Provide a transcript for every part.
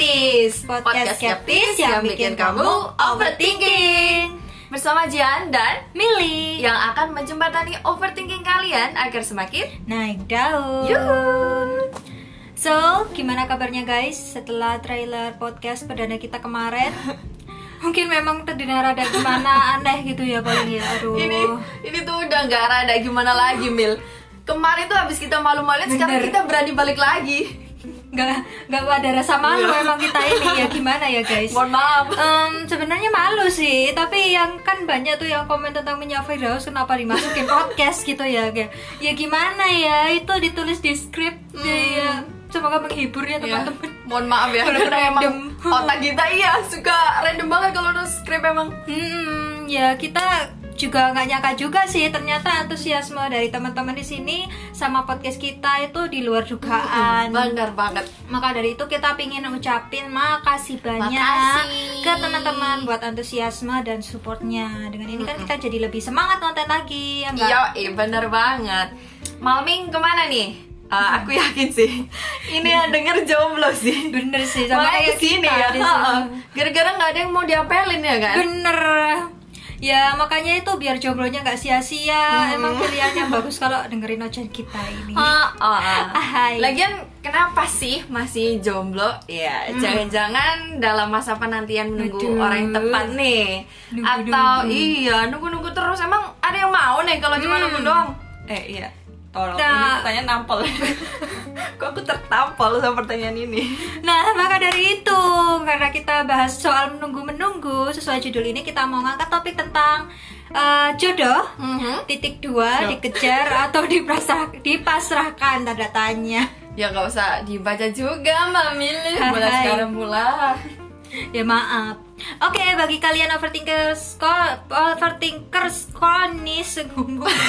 Skeptis Podcast skeptis yang bikin kamu overthinking. Bersama Jian dan Mili yang akan menjembatani overthinking kalian agar semakin naik daun. Yuhu. So, gimana kabarnya guys? Setelah trailer podcast perdana kita kemarin? Mungkin memang terdengar ada gimana aneh gitu ya paling ya Aduh. Ini ini tuh udah nggak rada gimana lagi Mil. Kemarin tuh habis kita malu-maluin sekarang kita berani balik lagi nggak nggak ada rasa malu Iya. memang kita ini. Ya gimana ya guys? Mohon maaf. Em, sebenarnya malu sih, tapi yang kan banyak tuh yang komen tentang minyak Firdaus kenapa dimasukin podcast gitu ya, kayak ya gimana ya itu ditulis di skrip ya, semoga menghibur ya Ya, teman-teman. mohon maaf ya karena emang otak kita iya suka random banget kalau udah script emang. Hmm, ya kita juga nggak nyangka juga sih ternyata antusiasme dari teman-teman di sini sama podcast kita itu di luar dugaan. Bener banget Maka dari itu kita pingin ngucapin makasih banyak Makasih. ke teman-teman buat antusiasme dan supportnya. Dengan ini kan kita jadi lebih semangat nonton lagi, ya enggak? Iya, eh, bener banget. Malming ke mana nih? Eh, aku yakin sih. Ini yang denger jomblo sih. Bener sih sama kayak ya. sini. Heeh. Gara-gara nggak ada yang mau diapelin ya kan? Bener. Ya makanya itu biar jomblonya nggak sia-sia. Emang pilihan yang bagus kalau dengerin ocehan kita ini. Heeh. Ahai. Lagian kenapa sih masih jomblo? Ya, jangan-jangan dalam masa penantian menunggu Aduh. orang yang tepat nih. Nunggu-nunggu. Atau iya, nunggu-nunggu terus. Emang ada yang mau nih kalau cuma nunggu doang? Eh, iya. Tolong, Nah. ini pertanyaan nampol. Kok aku tertampol sama pertanyaan ini? Nah, maka dari itu, karena kita bahas soal menunggu-menunggu, sesuai judul ini kita mau ngangkat topik tentang eh, jodoh. Mhm. Titik dua, dikejar atau dipasrah, dipasrahkan tanda tanya. Ya nggak usah dibaca juga Mbak Mili Mulai sekarang pula Ya maaf. Oke, bagi kalian overthinkers, ko- overthinkers susah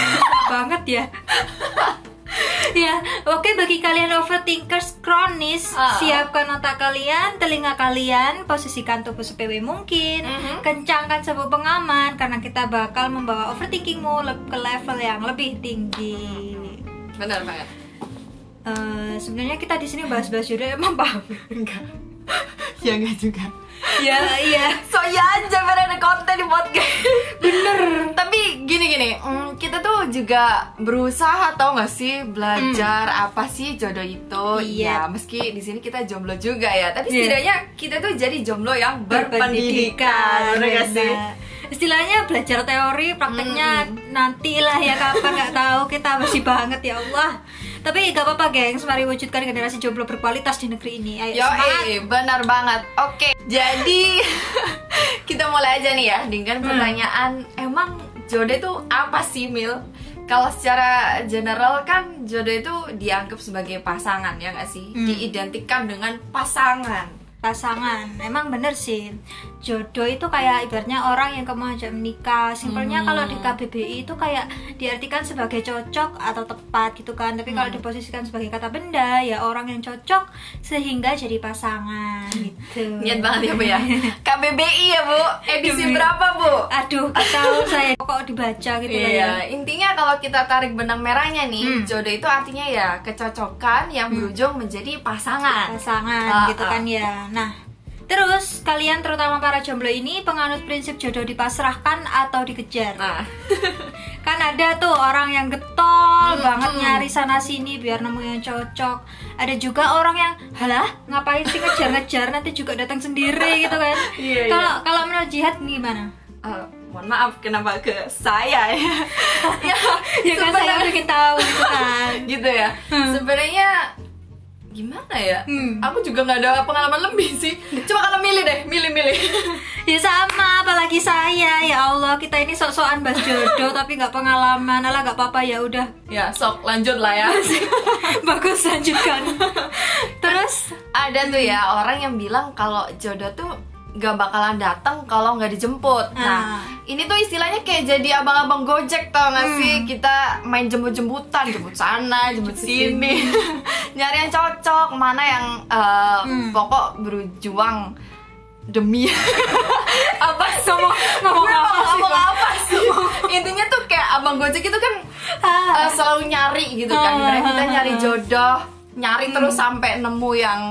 banget ya. ya, oke bagi kalian overthinkers kronis, Ah. siapkan otak kalian, telinga kalian, posisikan tubuh sepewe mungkin, Mhm. kencangkan sabuk pengaman karena kita bakal membawa overthinkingmu ke level yang lebih tinggi. Benar banget Eh, sebenarnya kita di sini bahas-bahas jodoh emang paham. Enggak Ya enggak juga. Ya, iya. So ya aja ada konten di podcast. Bener. Tapi gini-gini mm, Kita tuh juga berusaha tau gak sih Belajar apa sih jodoh itu? Iya. Ya meski di sini kita jomblo juga ya. Tapi Iya. setidaknya kita tuh jadi jomblo yang berpendidikan. Bener gak sih? Istilahnya belajar teori prakteknya nantilah ya kapan nggak tahu kita masih banget ya Allah tapi gak apa-apa gengs mari wujudkan generasi jomblo berkualitas di negeri ini ayo Yo, semangat eh, benar banget. Oke, jadi kita mulai aja nih ya dengan pertanyaan emang jodoh itu apa sih, Mil? Kalau secara general kan jodoh itu dianggap sebagai pasangan ya nggak sih? Hmm. Diidentikan dengan pasangan. Pasangan emang bener sih jodoh itu kayak ibaratnya orang yang kamu ajak menikah simpelnya Hmm. kalau di KBBI itu kayak diartikan sebagai cocok atau tepat gitu kan tapi Hmm. kalau diposisikan sebagai kata benda ya orang yang cocok sehingga jadi pasangan gitu Niat banget ya, Bu ya. KBBI ya, Bu. Edisi berapa, Bu? aduh tahu saya kok dibaca gitu lah ya Iya, intinya kalau kita tarik benang merahnya nih, Hmm. jodoh itu artinya ya kecocokan yang berujung menjadi pasangan. pasangan Ah, gitu ah. kan ya nah terus kalian terutama para jomblo ini penganut prinsip jodoh dipasrahkan atau dikejar Nah, kan ada tuh orang yang getol Hmm, banget hmm. nyari sana sini biar nemu yang cocok ada juga orang yang halah ngapain sih ngejar-ngejar nanti juga datang sendiri gitu kan Iya, iya. kalau kalau menurut jihad gimana Eh, mohon maaf kenapa ke saya ya? Ya, ya kan saya sebenarnya- bikin tahu gitu kan. Gitu ya. Sebenarnya gimana ya? Hmm. aku juga nggak ada pengalaman lebih sih. Coba kalau milih deh milih milih. Ya sama apalagi saya. Ya Allah kita ini sok-sokan bahas jodoh tapi nggak pengalaman. Alah nggak apa-apa ya udah. Ya sok lanjut lah ya. Bagus lanjutkan. Terus? Ada tuh ya orang yang bilang kalau jodoh tuh nggak bakalan datang kalau nggak dijemput. Ah. Nah, ini tuh istilahnya kayak jadi abang-abang gojek tau gak sih? Kita main jemput-jemputan, jemput sana, jemput sini, nyari yang cocok, mana yang eh, Hmm. pokok berjuang demi apa sih? Ngomong- ngomong apa sih, ngomong apa sih? Intinya tuh kayak abang gojek itu kan Ah. eh, selalu nyari gitu kan. Ah. Ibaratnya kita nyari jodoh, nyari terus sampai nemu yang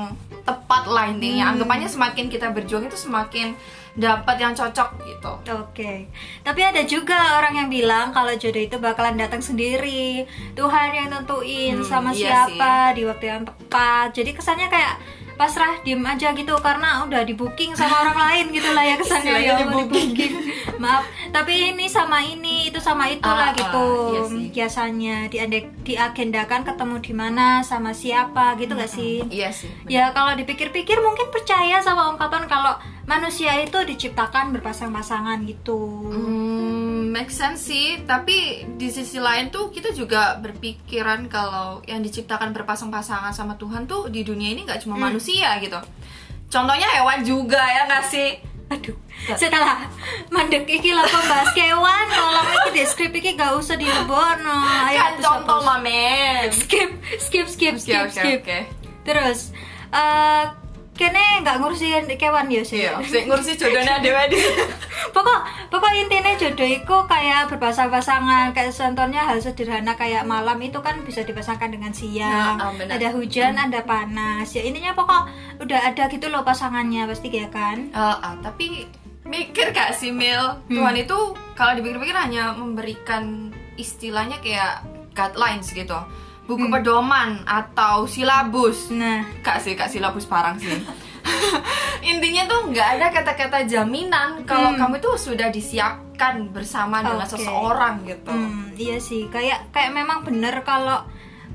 tepat lah intinya. Anggapannya semakin kita berjuang itu semakin dapat yang cocok gitu. Oke, tapi ada juga orang yang bilang kalau jodoh itu bakalan datang sendiri, Tuhan yang tentuin Hmm, sama iya siapa di waktu yang tepat. Jadi kesannya kayak pasrah diem aja gitu karena udah di booking sama orang lain gitu lah ya kesannya ya di booking. Maaf, tapi ini sama ini itu sama itu Ah, lah ah, gitu. iya sih. Biasanya diande- diagendakan ketemu di mana sama siapa gitu gak sih? iya sih Ya kalau dipikir-pikir mungkin percaya sama ungkapan kalau manusia itu diciptakan berpasang-pasangan gitu. Hmm, make sense sih, tapi di sisi lain tuh kita juga berpikiran kalau yang diciptakan berpasang-pasangan sama Tuhan tuh di dunia ini nggak cuma Hmm. manusia gitu. Contohnya hewan juga ya nggak sih? Aduh, setelah mandek iki lah pembahas kewan, tolong iki deskrip iki gak usah dilebono. Ayo kan contoh mamen. Skip, skip, skip, skip, oke skip. oke. Terus, eh kene nggak ngurusin kewan ya sih. Iya, sing ngurusi jodohnya dewe di. pokok pokok intinya jodoh itu kayak berpasang-pasangan kayak contohnya hal sederhana kayak malam itu kan bisa dipasangkan dengan siang Nah, ah, ada hujan ada panas ya intinya pokok udah ada gitu loh pasangannya pasti ya kan Ah, ah, tapi mikir gak sih Mil? Hmm. Tuhan itu kalau dipikir-pikir hanya memberikan istilahnya kayak guidelines gitu. Buku Hmm. pedoman atau silabus. nah Kak sih, kak silabus parang sih. Tuh nggak ada kata-kata jaminan kalau Hmm. kamu itu sudah disiapkan bersama dengan seseorang gitu. Hmm, iya sih, kayak kayak memang bener kalau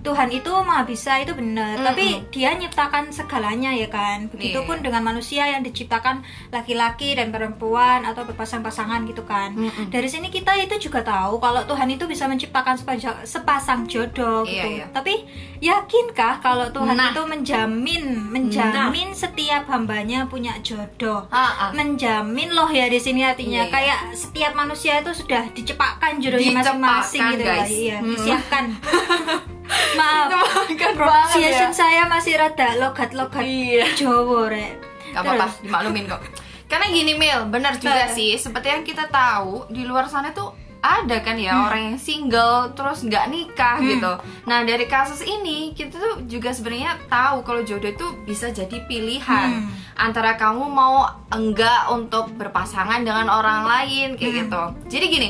Tuhan itu maha bisa itu benar, Mm-mm. tapi Dia nyiptakan segalanya ya kan. Begitupun Iya. dengan manusia yang diciptakan laki-laki dan perempuan atau berpasang-pasangan gitu kan. Mm-mm. Dari sini kita itu juga tahu kalau Tuhan itu bisa menciptakan sepasang, sepasang jodoh Iya, gitu. iya. Tapi yakinkah kalau Tuhan Nah. itu menjamin menjamin setiap hambanya punya jodoh? Ah, ah. menjamin loh ya di sini artinya Iya, iya. kayak setiap manusia itu sudah dicepakkan jodohnya masing-masing gitu ya guys. iya Hmm. disiapkan maaf banget ya. pronunciation saya masih rada logat-logat Iya. Jawa rek Gak apa-apa, dimaklumin kok. Karena gini Mil, benar juga Eh. sih. Seperti yang kita tahu di luar sana tuh ada kan ya orang yang single terus nggak nikah Hmm. gitu. Nah dari kasus ini kita tuh juga sebenarnya tahu kalau jodoh itu bisa jadi pilihan Hmm. antara kamu mau enggak untuk berpasangan dengan orang lain kayak Hmm. gitu. Jadi gini,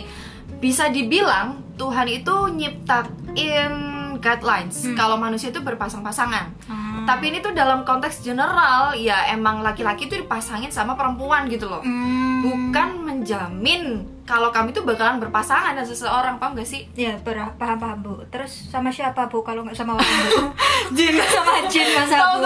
bisa dibilang Tuhan itu nyiptain guidelines Hmm. kalau manusia itu berpasang-pasangan. Hmm. Tapi ini tuh dalam konteks general ya emang laki-laki tuh dipasangin sama perempuan gitu loh. Hmm. Bukan menjamin kalau kami tuh bakalan berpasangan dengan seseorang, paham gak sih? ya paham paham bu terus sama siapa bu kalau nggak sama orang bu Jin sama jin masa bu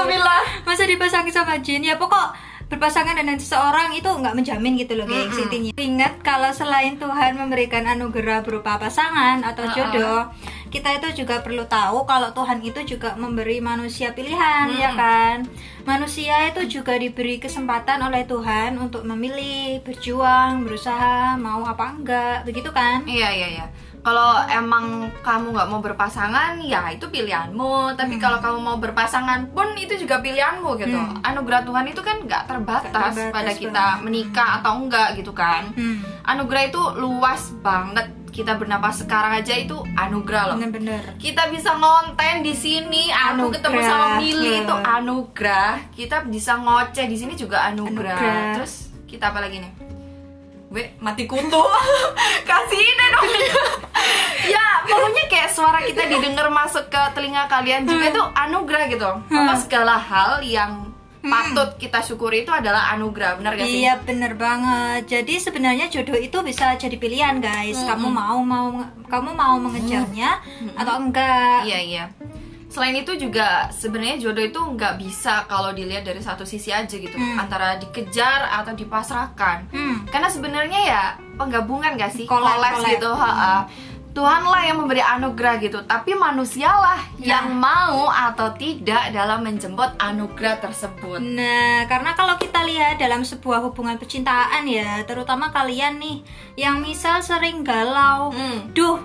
masa dipasangin sama jin ya pokok berpasangan dengan seseorang itu nggak menjamin gitu loh guys Mm-mm. intinya ingat kalau selain Tuhan memberikan anugerah berupa pasangan atau jodoh kita itu juga perlu tahu kalau Tuhan itu juga memberi manusia pilihan ya Mm-mm. kan manusia itu juga diberi kesempatan oleh Tuhan untuk memilih berjuang berusaha mau apa enggak begitu kan Iya iya iya. Kalau emang kamu nggak mau berpasangan, ya itu pilihanmu. Tapi Hmm. kalau kamu mau berpasangan pun itu juga pilihanmu gitu. Hmm. Anugerah Tuhan itu kan nggak terbatas, terbatas pada kita menikah atau enggak gitu kan. hmm. Anugerah itu luas banget. Kita bernapas sekarang aja itu anugerah loh. bener-bener kita bisa ngonten di sini aku ketemu sama Mili itu anugerah kita bisa ngoceh di sini juga anugerah. Anugerah. terus kita apa lagi nih gue mati kutu kasih ini dong ya pokoknya kayak suara kita didengar masuk ke telinga kalian juga Hmm. itu anugerah gitu Pokoknya segala hal yang patut kita syukuri itu adalah anugerah benar gak sih Iya bener banget. Jadi sebenarnya jodoh itu bisa jadi pilihan guys. Kamu mau mau kamu mau mengejarnya atau enggak? Iya iya. Selain itu juga sebenarnya jodoh itu nggak bisa kalau dilihat dari satu sisi aja gitu, Hmm. antara dikejar atau dipasrahkan. Hmm. Karena sebenarnya ya penggabungan gak sih, collab. gitu. ha-ha. Tuhanlah yang memberi anugerah gitu, tapi manusialah Ya. yang mau atau tidak dalam menjemput anugerah tersebut. Nah, karena kalau kita lihat dalam sebuah hubungan percintaan ya, terutama kalian nih yang misal sering galau, Hmm. duh,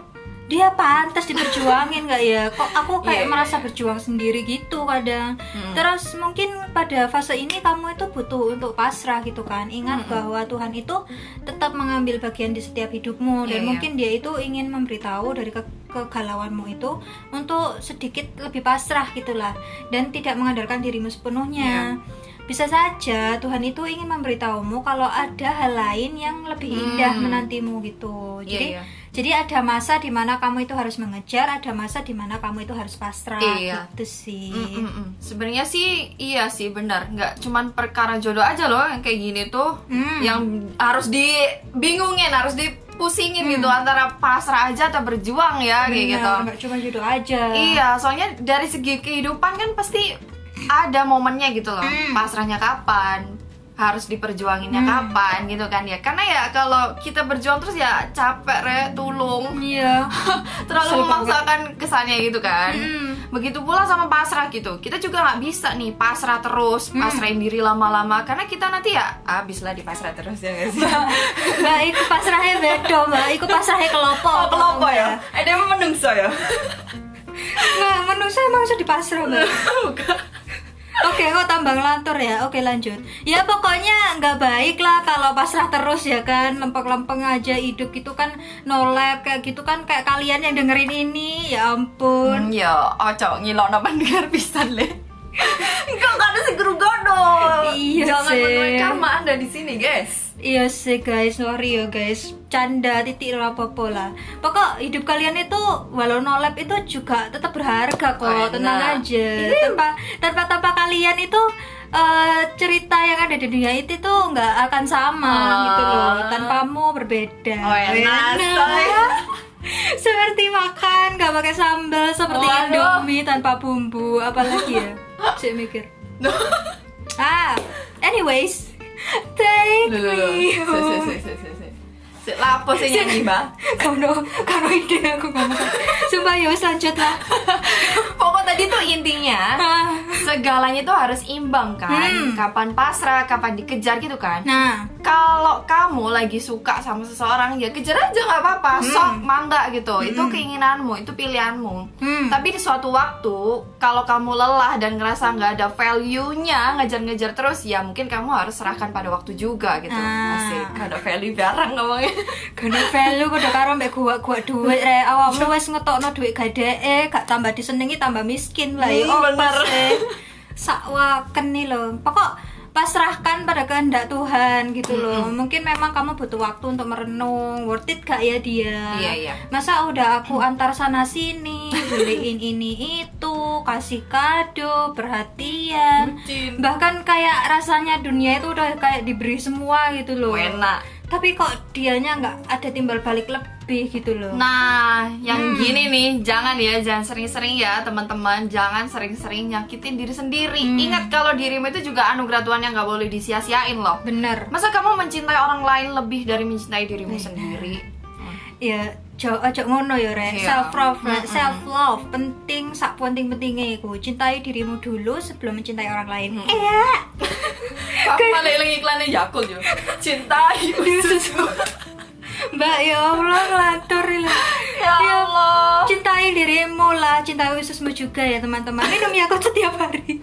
dia pantas diperjuangin nggak ya? Kok aku kayak Iya, merasa berjuang sendiri gitu kadang. Terus mungkin pada fase ini kamu itu butuh untuk pasrah gitu kan. Ingat bahwa Tuhan itu tetap mengambil bagian di setiap hidupmu dan Iya, iya. mungkin dia itu ingin memberitahu dari ke kegalauanmu itu untuk sedikit lebih pasrah gitulah dan tidak mengandalkan dirimu sepenuhnya. Bisa saja Tuhan itu ingin memberitahumu kalau ada hal lain yang lebih indah Hmm. menantimu gitu. Iya, jadi iya. Jadi ada masa di mana kamu itu harus mengejar, ada masa di mana kamu itu harus pasrah. Iya. Gitu sih. Mm-mm-mm. Sebenarnya sih iya sih benar, nggak cuman perkara jodoh aja loh yang kayak gini tuh, Hmm. yang harus dibingungin, harus dipusingin gitu Hmm. antara pasrah aja atau berjuang ya kayak gitu. nggak cuma jodoh aja. Iya, soalnya dari segi kehidupan kan pasti ada momennya gitu loh. Hmm. Pasrahnya kapan? Harus diperjuanginnya Hmm. kapan gitu kan ya. Karena ya kalau kita berjuang terus ya capek re, tulung. Iya. Terlalu memaksakan kesannya gitu kan. Hmm. Begitu pula sama pasrah gitu. Kita juga nggak bisa nih pasrah terus, Hmm. pasrahin diri lama-lama karena kita nanti ya habis lah di pasrah terus ya guys. Mbak, iku pasrahnya beda, Mbak. Iku pasrahnya kelopo. Oh, kelompok ya? Emang menungso ya? Nggak, manusia emang bisa dipasrah, Mbak. Oke, kok tambah ngelantur ya. Oke, lanjut. Ya pokoknya nggak baik lah kalau pasrah terus ya kan, lempeng-lempeng aja hidup gitu kan, nolep kayak gitu kan kayak kalian yang dengerin ini, ya ampun. Hmm, ya, ojo ngilok no dengar pisan le. Enggak ada segeru godo. Iya Jangan menuai karma Anda di sini, guys. Iya sih guys, sorry ya guys. Canda titik apa lah. Pokok hidup kalian itu Walau nolep itu juga tetap berharga kok. Oh, Tenang enak. aja. Tanpa tanpa tanpa kalian itu eh, cerita yang ada di dunia itu tuh nggak akan sama Ah. gitu loh. Tanpamu berbeda. Oh, enak, coy. seperti makan nggak pakai sambal seperti Waduh. indomie tanpa bumbu. Apalagi ya? Saya mikir. Ah anyways take Loh, loh, loh. me home. se, se, se, se. Se, lapo sih nyanyi, Mbak? Kano, kano ide aku ngomong. Sumpah ya wes lanjut lah. Pokok tadi tuh intinya. Segalanya tuh harus imbang kan. Hmm. Kapan pasrah, kapan dikejar gitu kan. Nah, kalau kamu lagi suka sama seseorang ya kejar aja nggak apa-apa sok mangga gitu itu keinginanmu itu pilihanmu Hmm. tapi di suatu waktu kalau kamu lelah dan ngerasa nggak ada value-nya ngejar-ngejar terus ya mungkin kamu harus serahkan pada waktu juga gitu Ah. asik ada value barang ngomongnya kena value kudu karo mbek gua-gua duit re. Awakmu wes ngetokno duit gadeke, gak tambah disenengi tambah miskin lah ya. Hmm, Oh, bener. Sakwaken nih loh. Pokok pasrahkan pada kehendak Tuhan gitu loh. Mungkin memang kamu butuh waktu untuk merenung. Worth it gak ya dia? Iya, iya. Masa udah aku antar sana sini, beliin ini itu, kasih kado, perhatian. Bucin. Bahkan kayak rasanya dunia itu udah kayak diberi semua gitu loh. enak Tapi kok dianya nggak ada timbal balik lebih gitu loh. Nah, yang Hmm. gini nih, jangan ya, jangan sering-sering ya teman-teman, jangan sering-sering nyakitin diri sendiri. Hmm. Ingat kalau dirimu itu juga anugerah Tuhan yang nggak boleh disia-siain loh. Bener. Masa kamu mencintai orang lain lebih dari mencintai dirimu Benar. sendiri? Ya, jo, ojo ngono ya, Rek. Iya. Self love, self love penting sak penting-pentingnya iku. Cintai dirimu dulu sebelum mencintai orang lain. Iya. Aku malah iklannya Yakult yo. Cintai ususmu. Mbak ya Allah ngelantur ini. Ya Allah. Cintai dirimu lah, cintai ususmu juga ya teman-teman. Minum Yakult setiap hari.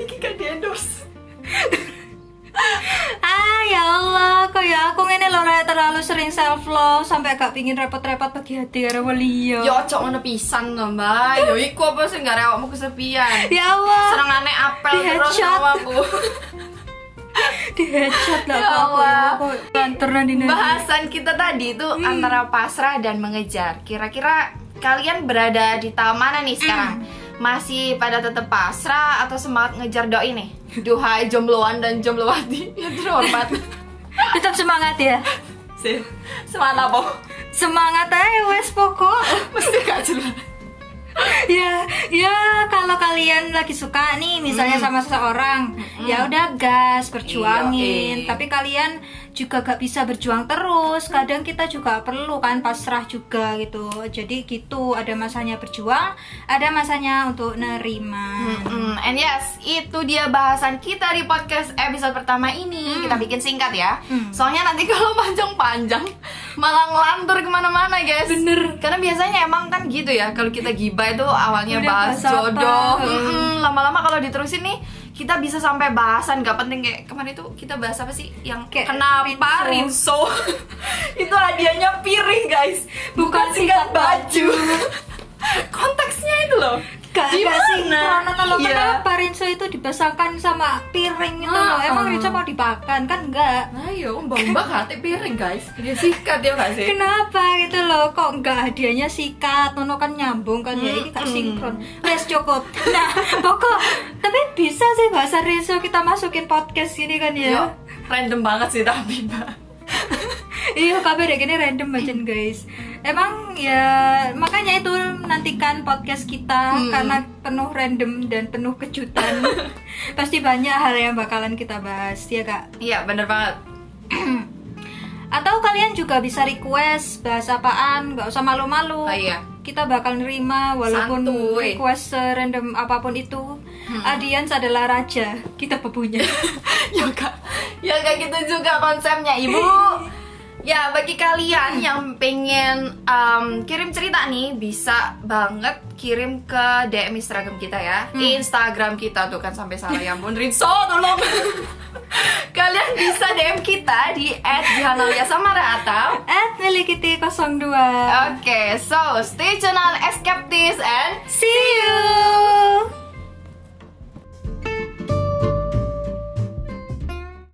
Iki kan di endorse. Ah ya Allah, kayak aku ngene lho terlalu sering self love sampai gak pingin repot-repot bagi hati karo liya. Yo ojo ngono pisan to, Mbak. Yo iku apa sih nggak rewakmu kesepian. Ya Allah. Senengane apel Di terus aku. Di headshot lah Ya nanti. Bahasan kita tadi itu antara pasrah dan mengejar. Kira-kira kalian berada di mana nih sekarang? Masih pada tetap pasrah atau semangat ngejar doi nih? Duhai jombloan dan jomblowati yang terhormat. Tetap semangat ya. Sih, semangat apa? Semangat aja wes pokok. Mesti gak jelas. Ya, ya kalau kalian lagi suka nih misalnya sama seseorang, ya udah gas perjuangin. Iya. Tapi kalian juga gak bisa berjuang terus. Kadang kita juga perlu kan pasrah juga gitu. Jadi gitu, ada masanya berjuang, ada masanya untuk nerima. Mm, and yes, itu dia bahasan kita di podcast episode pertama ini. Kita bikin singkat ya. Hmm. Soalnya nanti kalau panjang-panjang malah ngelantur ke mana-mana guys. Bener. karena biasanya emang kan gitu ya kalau kita gibah itu awalnya Udah bahas jodoh. Hmm. Lama-lama kalau diterusin nih kita bisa sampai bahasan. Gak penting kayak kemarin itu kita bahas apa sih yang Kayak kenapa rinso. itu hadiahnya piring guys. Bukan sikat baju. Konteksnya itu loh Gak, gak sinkron atau lo Iya. kenapa Rinso itu dipasangkan sama piring itu loh. Ah, Emang ah. Rinso mau dipakan? Kan enggak. Ayo mbak mbak hati piring guys. Dia sikat ya gak sih? Kenapa gitu loh, kok enggak hadiahnya sikat, Nono kan nyambung kan? Ya, ini gak sinkron. Wes cukup. Nah, pokok, tapi bisa sih bahasa Rinso kita masukin podcast gini kan Yo, ya random banget sih tapi mbak. Iya, kabar ya gini random banget guys Emang ya, makanya itu nantikan podcast kita Hmm. Karena penuh random dan penuh kejutan Pasti banyak hal yang bakalan kita bahas, ya kak? iya bener banget Atau kalian juga bisa request bahas apaan, nggak usah malu-malu. Oh, iya. Kita bakal nerima walaupun Santuy. request random apa pun itu. Hmm. Adians adalah raja, kita pepunya. ya kak ya kayak gitu juga konsepnya ibu ya bagi kalian yang pengen um, kirim cerita nih bisa banget kirim ke DM Instagram kita ya. Instagram kita tuh kan sampai salah ya ampun Rinso tolong. Kalian bisa DM kita di @jihanalia atau At milikiti 02. Oke, so stay tune on and See